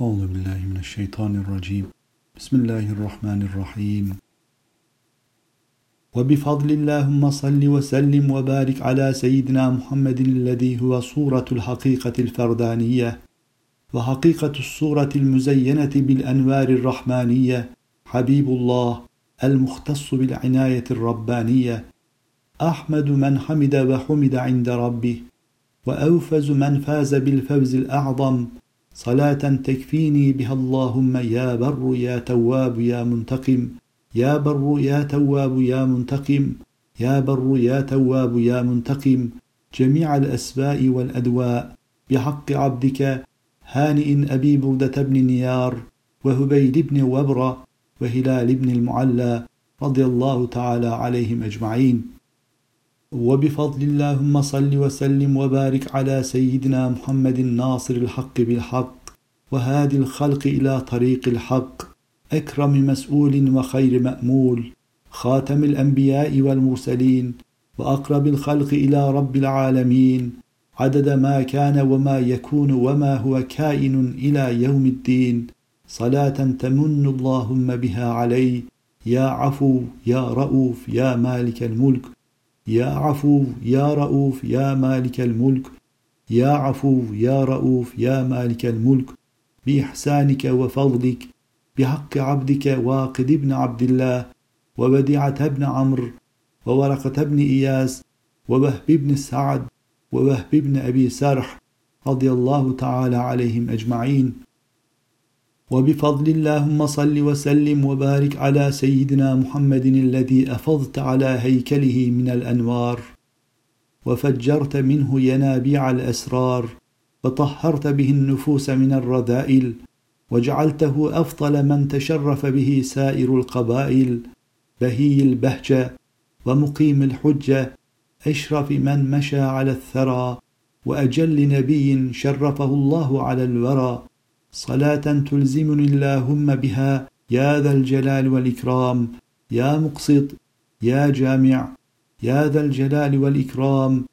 أعوذ بالله من الشيطان الرجيم. بسم الله الرحمن الرحيم. وبفضل اللهم صل وسلم وبارك على سيدنا محمد الذي هو صورة الحقيقة الفردانية وحقيقة الصورة المزينة بالأنوار الرحمانية. حبيب الله المختص بالعناية الربانية. أحمد من حمد وحمد عند ربه. وأوفز من فاز بالفوز الأعظم. صلاة تكفيني بها اللهم يا بر يا تواب يا منتقم. يا بر يا تواب يا منتقم. يا بر يا تواب يا منتقم. جميع الأسباء والأدواء. بحق عبدك هانئ أبي بردة بن نيار وهبيل بن وبرة وهلال بن المعلى رضي الله تعالى عليهم أجمعين. وبفضل اللهم صل وسلم وبارك على سيدنا محمد الناصر الحق بالحق وهادي الخلق إلى طريق الحق. أكرم مسؤول وخير مأمول. خاتم الأنبياء والمرسلين. وأقرب الخلق إلى رب العالمين. عدد ما كان وما يكون وما هو كائن إلى يوم الدين. صلاة تمن اللهم بها علي. يا عفو يا رؤوف يا مالك الملك. يا عفو يا رؤوف يا مالك الملك. يا عفو يا رؤوف يا مالك الملك. بإحسانك وفضلك بحق عبدك واقد بن عبد الله وبديعة بن عمرو وورقة بن إياس ووهب بن سعد ووهب بن أبي سرح رضي الله تعالى عليهم أجمعين. وبفضل اللهم صل وسلم وبارك على سيدنا محمد الذي أفضت على هيكله من الأنوار وفجرت منه ينابيع الأسرار وطهرت به النفوس من الرذائل وجعلته أفضل من تشرف به سائر القبائل بهي البهجة ومقيم الحجة أشرف من مشى على الثرى وأجل نبي شرفه الله على الورى. صلاة تلزمني اللهم بها يا ذا الجلال والإكرام يا مقسط يا جامع يا ذا الجلال والإكرام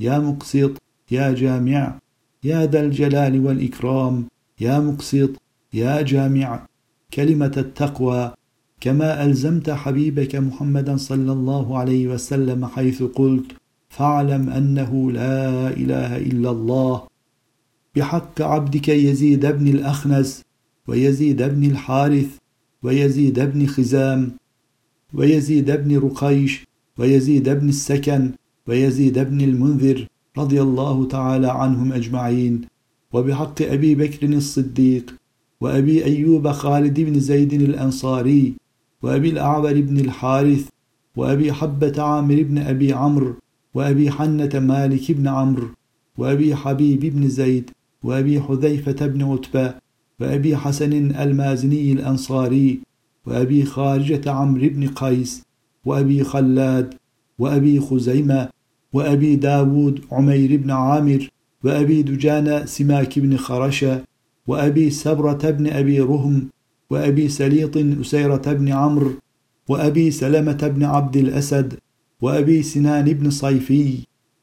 يا مقسط يا جامع يا ذا الجلال والإكرام يا مقسط يا جامع. كلمة التقوى كما ألزمت حبيبك محمدا صلى الله عليه وسلم حيث قلت فاعلم أنه لا إله إلا الله. بحق عبدك يزيد بن الأخنس ويزيد بن الحارث ويزيد بن خزام ويزيد بن رقيش ويزيد بن السكن ويزيد بن المنذر رضي الله تعالى عنهم أجمعين. وبحق أبي بكر الصديق وأبي أيوب خالد بن زيد الأنصاري وأبي الأعور بن الحارث وأبي حبة عامر بن أبي عمرو وأبي حنة مالك بن عمرو وأبي حبيب بن زيد وأبي حذيفة بن عتبة وأبي حسن المازني الأنصاري وأبي خارجة عمرو بن قيس وأبي خلاد وأبي خزيمة وأبي داود عمير بن عامر وأبي دجان سماك بن خرشة وأبي سبرة بن أبي رهم وأبي سليط أسيرة بن عمرو وأبي سلمة بن عبد الأسد وأبي سنان بن صيفي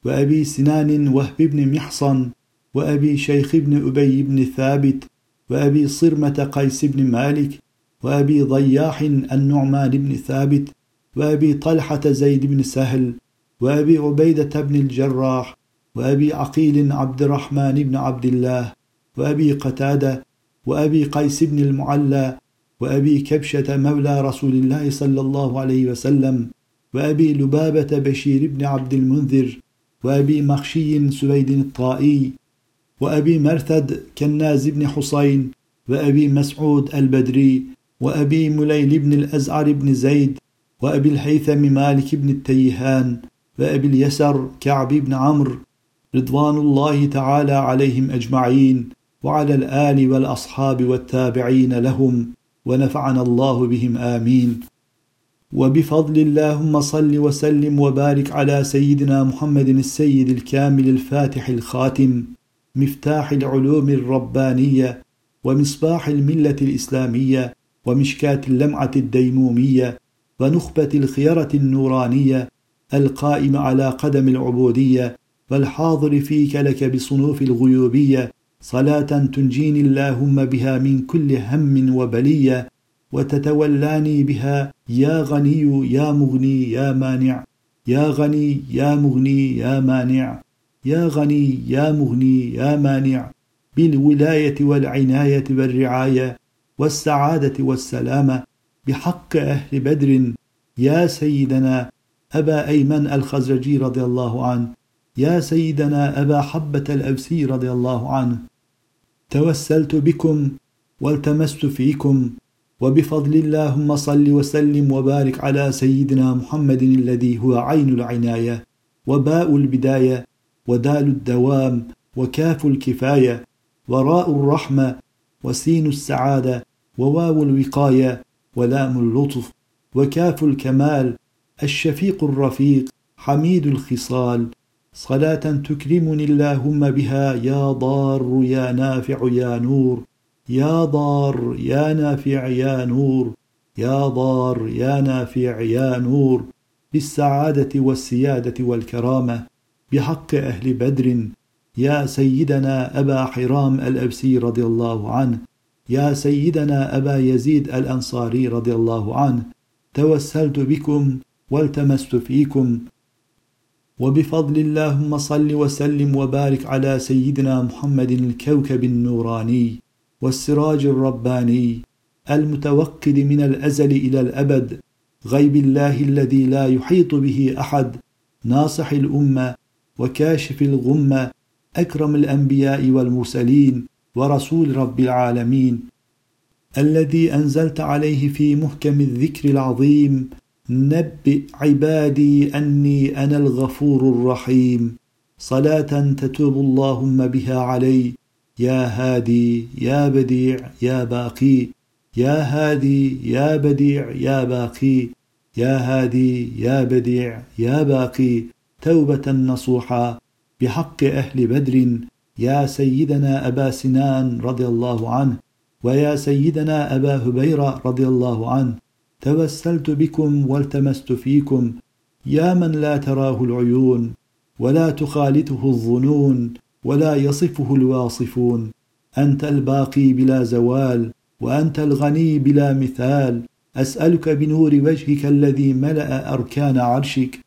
وأبي سنان وهب بن محصن وأبي شيخ بن أبي بن ثابت وأبي صرمة قيس بن مالك وأبي ضياح النعمان بن ثابت وأبي طلحة زيد بن سهل وأبي عبيدة بن الجراح وأبي عقيل عبد الرحمن بن عبد الله وأبي قتادة وأبي قيس بن المعلى وأبي كبشة مولى رسول الله صلى الله عليه وسلم وأبي لبابة بشير بن عبد المنذر وأبي مخشي سويد الطائي وأبي مرثد كناز بن حسين وأبي مسعود البدري وأبي مليل بن الأزعر بن زيد وأبي الهيثم مالك بن التيهان وأبي اليسر كعب بن عمرو رضوان الله تعالى عليهم أجمعين وعلى الآل والأصحاب والتابعين لهم ونفعنا الله بهم آمين. وبفضل اللهم صل وسلم وبارك على سيدنا محمد السيد الكامل الفاتح الخاتم مفتاح العلوم الربانية ومصباح الملة الإسلامية ومشكاة اللمعة الديمومية ونخبة الخيرة النورانية القائم على قدم العبودية والحاضر فيك لك بصنوف الغيوبية صلاة تنجيني اللهم بها من كل هم وبلية وتتولاني بها يا غني يا مغني يا مانع يا غني يا مغني يا مانع يا غني يا مغني يا مانع بالولاية والعناية والرعاية والسعادة والسلامة بحق أهل بدر يا سيدنا أبا أيمن الخزرجي رضي الله عنه يا سيدنا أبا حبة الأبسي رضي الله عنه. توسلت بكم والتمست فيكم وبفضل اللهم صل وسلم وبارك على سيدنا محمد الذي هو عين العناية وباء البداية ودال الدوام وكاف الكفاية وراء الرحمة وسين السعادة وواو الوقاية ولام اللطف وكاف الكمال الشفيق الرفيق حميد الخصال صلاة تكرمني اللهم بها يا ضار يا نافع يا نور يا ضار يا نافع يا نور يا ضار يا نافع يا نور بالسعادة والسيادة والكرامة بحق أهل بدر يا سيدنا أبا حرام الأبسي رضي الله عنه يا سيدنا أبا يزيد الأنصاري رضي الله عنه توسلت بكم والتمست فيكم. وبفضل اللهم صل وسلم وبارك على سيدنا محمد الكوكب النوراني والسراج الرباني المتوقد من الأزل إلى الأبد غيب الله الذي لا يحيط به أحد ناصح الأمة وكاشف الغمه أكرم الأنبياء والمرسلين ورسول رب العالمين الذي أنزلت عليه في محكم الذكر العظيم نبئ عبادي أني أنا الغفور الرحيم صلاة تتوب اللهم بها علي يا هادي يا بديع يا باقي يا هادي يا بديع يا باقي يا هادي يا بديع يا باقي توبة نصوحا بحق أهل بدر يا سيدنا أبا سنان رضي الله عنه ويا سيدنا أبا هبيرة رضي الله عنه توسلت بكم والتمست فيكم. يا من لا تراه العيون ولا تخالطه الظنون ولا يصفه الواصفون. أنت الباقي بلا زوال وأنت الغني بلا مثال. أسألك بنور وجهك الذي ملأ أركان عرشك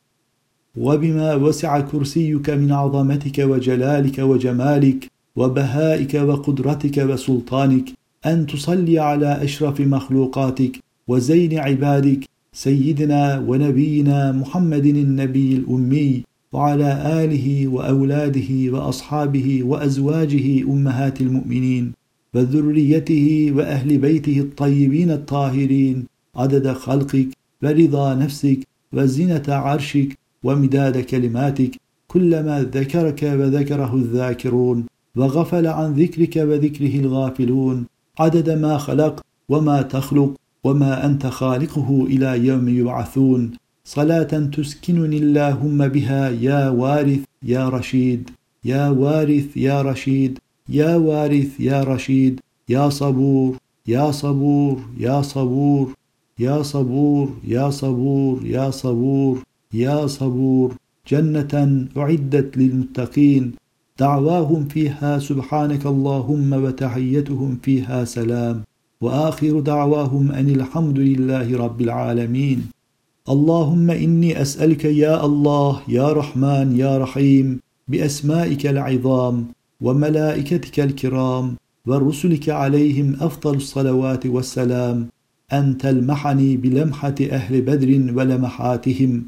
وبما وسع كرسيك من عظمتك وجلالك وجمالك وبهائك وقدرتك وسلطانك أن تصلي على أشرف مخلوقاتك وزين عبادك سيدنا ونبينا محمد النبي الأمي وعلى آله وأولاده وأصحابه وأزواجه أمهات المؤمنين وذريته وأهل بيته الطيبين الطاهرين عدد خلقك ورضا نفسك وزنه عرشك ومداد كلماتك كلما ذكرك وذكره الذاكرون وغفل عن ذكرك وذكره الغافلون. عدد ما خلق وما تخلق وما أنت خالقه إلى يوم يبعثون. صلاة تسكنني اللهم بها يا وارث يا رشيد. يا وارث يا رشيد. يا وارث يا رشيد. يا صبور يا صبور يا صبور. يا صبور يا صبور يا صبور. يا صبور جنة أعدت للمتقين. دعواهم فيها سبحانك اللهم وتحيتهم فيها سلام. وآخر دعواهم أن الحمد لله رب العالمين. اللهم إني أسألك يا الله يا رحمن يا رحيم بأسمائك العظام وملائكتك الكرام ورسلك عليهم أفضل الصلوات والسلام. أن تلمحني بلمحة أهل بدر ولمحاتهم.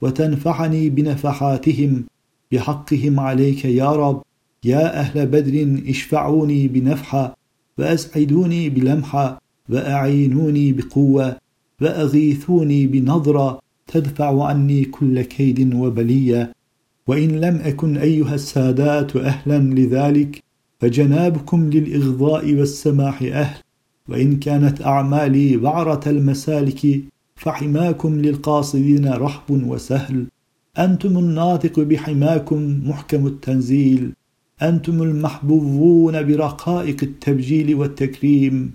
وتنفعني بنفحاتهم بحقهم عليك يا رب. يا أهل بدر اشفعوني بنفحة وأسعدوني بلمحة وأعينوني بقوة وأغيثوني بنظرة تدفع عني كل كيد وبلية. وإن لم أكن أيها السادات أهلا لذلك فجنابكم للإغضاء والسماح أهل. وإن كانت أعمالي بعرة المسالك فحماكم للقاصدين رحب وسهل. أنتم الناطق بحماكم محكم التنزيل. أنتم المحبوبون برقائق التبجيل والتكريم.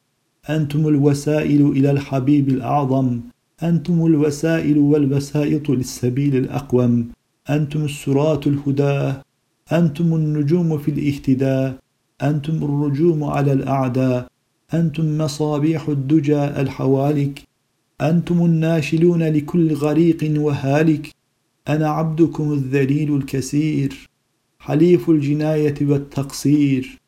أنتم الوسائل إلى الحبيب الأعظم. أنتم الوسائل والبسائط للسبيل الأقوم. أنتم السرات الهداة أنتم النجوم في الاهتداء. أنتم الرجوم على الأعداء. أنتم مصابيح الدجى الحوالك. أنتم الناشلون لكل غريق وهالك أنا عبدكم الذليل الكسير حليف الجناية والتقصير.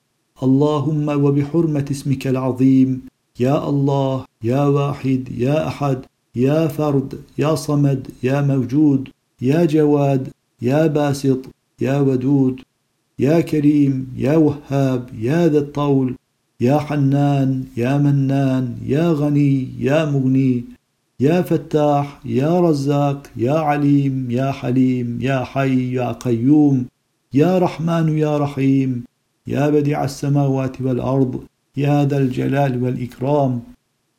اللهم وبحرمة اسمك العظيم يا الله يا واحد يا أحد يا فرد يا صمد يا موجود يا جواد يا باسط يا ودود يا كريم يا وهاب يا ذا الطول يا حنان يا منان يا غني يا مغني. يا فتاح يا رزاق يا عليم يا حليم يا حي يا قيوم يا رحمن يا رحيم يا بديع السماوات والأرض يا ذا الجلال والإكرام.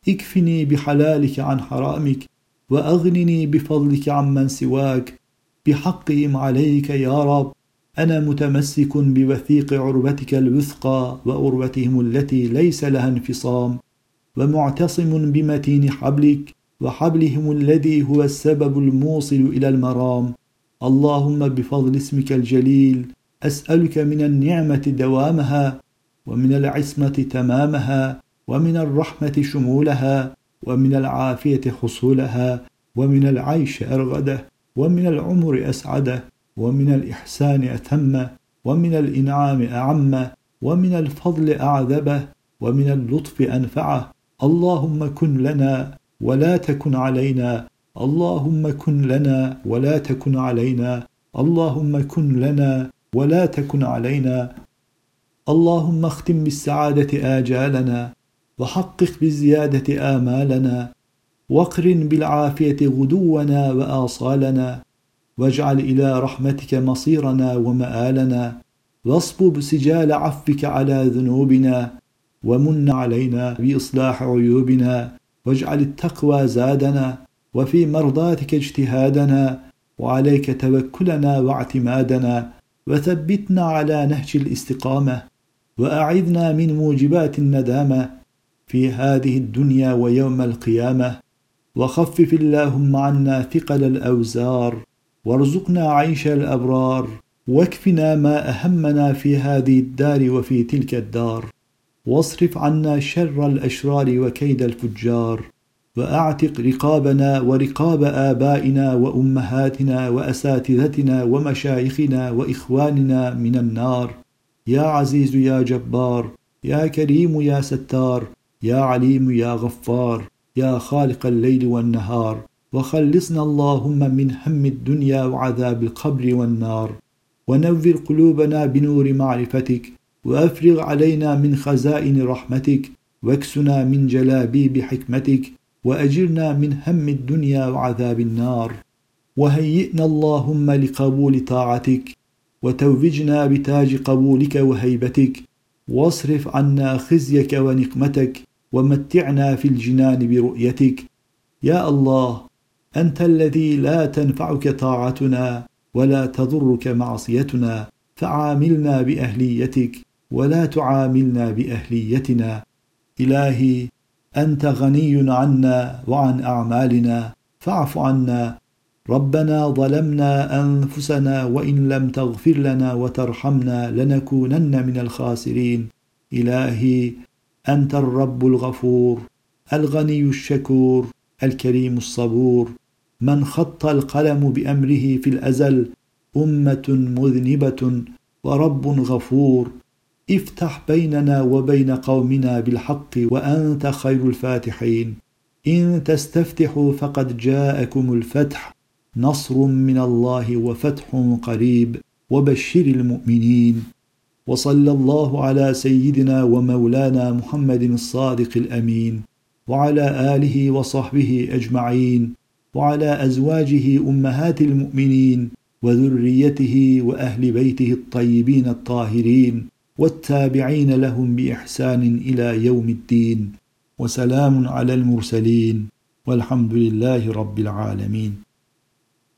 اكفني بحلالك عن حرامك وأغنني بفضلك عمن سواك. بحقهم عليك يا رب أنا متمسك بوثيق عربتك الوثقى وأروتهم التي ليس لها انفصام. ومعتصم بمتين حبلك وحبلهم الذي هو السبب الموصل إلى المرام. اللهم بفضل اسمك الجليل أسألك من النعمة دوامها ومن العصمة تمامها ومن الرحمة شمولها ومن العافية حصولها ومن العيش أرغده ومن العمر أسعده ومن الإحسان أتمه ومن الإنعام أعمه ومن الفضل أعذبه ومن اللطف أنفعه. اللهم كن لنا ولا تكن علينا اللهم كن لنا ولا تكن علينا اللهم كن لنا ولا تكن علينا. اللهم اختم بالسعادة آجالنا وحقق بالزيادة آمالنا واقرن بالعافية غدونا وآصالنا واجعل إلى رحمتك مصيرنا ومآلنا واصبب سجال عفك على ذنوبنا ومن علينا بإصلاح عيوبنا. واجعل التقوى زادنا وفي مرضاتك اجتهادنا وعليك توكلنا واعتمادنا وثبتنا على نهج الاستقامة وأعذنا من موجبات الندامة في هذه الدنيا ويوم القيامة. وخفف اللهم عنا ثقل الأوزار وارزقنا عيش الأبرار واكفنا ما أهمنا في هذه الدار وفي تلك الدار. واصرف عنا شر الأشرار وكيد الفجار وأعتق رقابنا ورقاب آبائنا وأمهاتنا وأساتذتنا ومشايخنا وإخواننا من النار. يا عزيز يا جبار يا كريم يا ستار يا عليم يا غفار يا خالق الليل والنهار. وخلصنا اللهم من هم الدنيا وعذاب القبر والنار. ونور قلوبنا بنور معرفتك. وأفرغ علينا من خزائن رحمتك واكسنا من جلابيب حكمتك وأجرنا من هم الدنيا وعذاب النار. وهيئنا اللهم لقبول طاعتك وتوجنا بتاج قبولك وهيبتك. واصرف عنا خزيك ونقمتك ومتعنا في الجنان برؤيتك. يا الله أنت الذي لا تنفعك طاعتنا ولا تضرك معصيتنا فعاملنا بأهليتك. ولا تعاملنا بأهليتنا. إلهي أنت غني عنا وعن أعمالنا فاعف عنا. ربنا ظلمنا أنفسنا وإن لم تغفر لنا وترحمنا لنكونن من الخاسرين. إلهي أنت الرب الغفور الغني الشكور الكريم الصبور. من خط القلم بأمره في الأزل أمة مذنبة ورب غفور. افتح بيننا وبين قومنا بالحق وأنت خير الفاتحين. إن تستفتحوا فقد جاءكم الفتح. نصر من الله وفتح قريب. وبشر المؤمنين. وصلى الله على سيدنا ومولانا محمد الصادق الأمين. وعلى آله وصحبه أجمعين. وعلى أزواجه أمهات المؤمنين. وذريته وأهل بيته الطيبين الطاهرين. والتابعين لهم بإحسان إلى يوم الدين وسلام على المرسلين والحمد لله رب العالمين.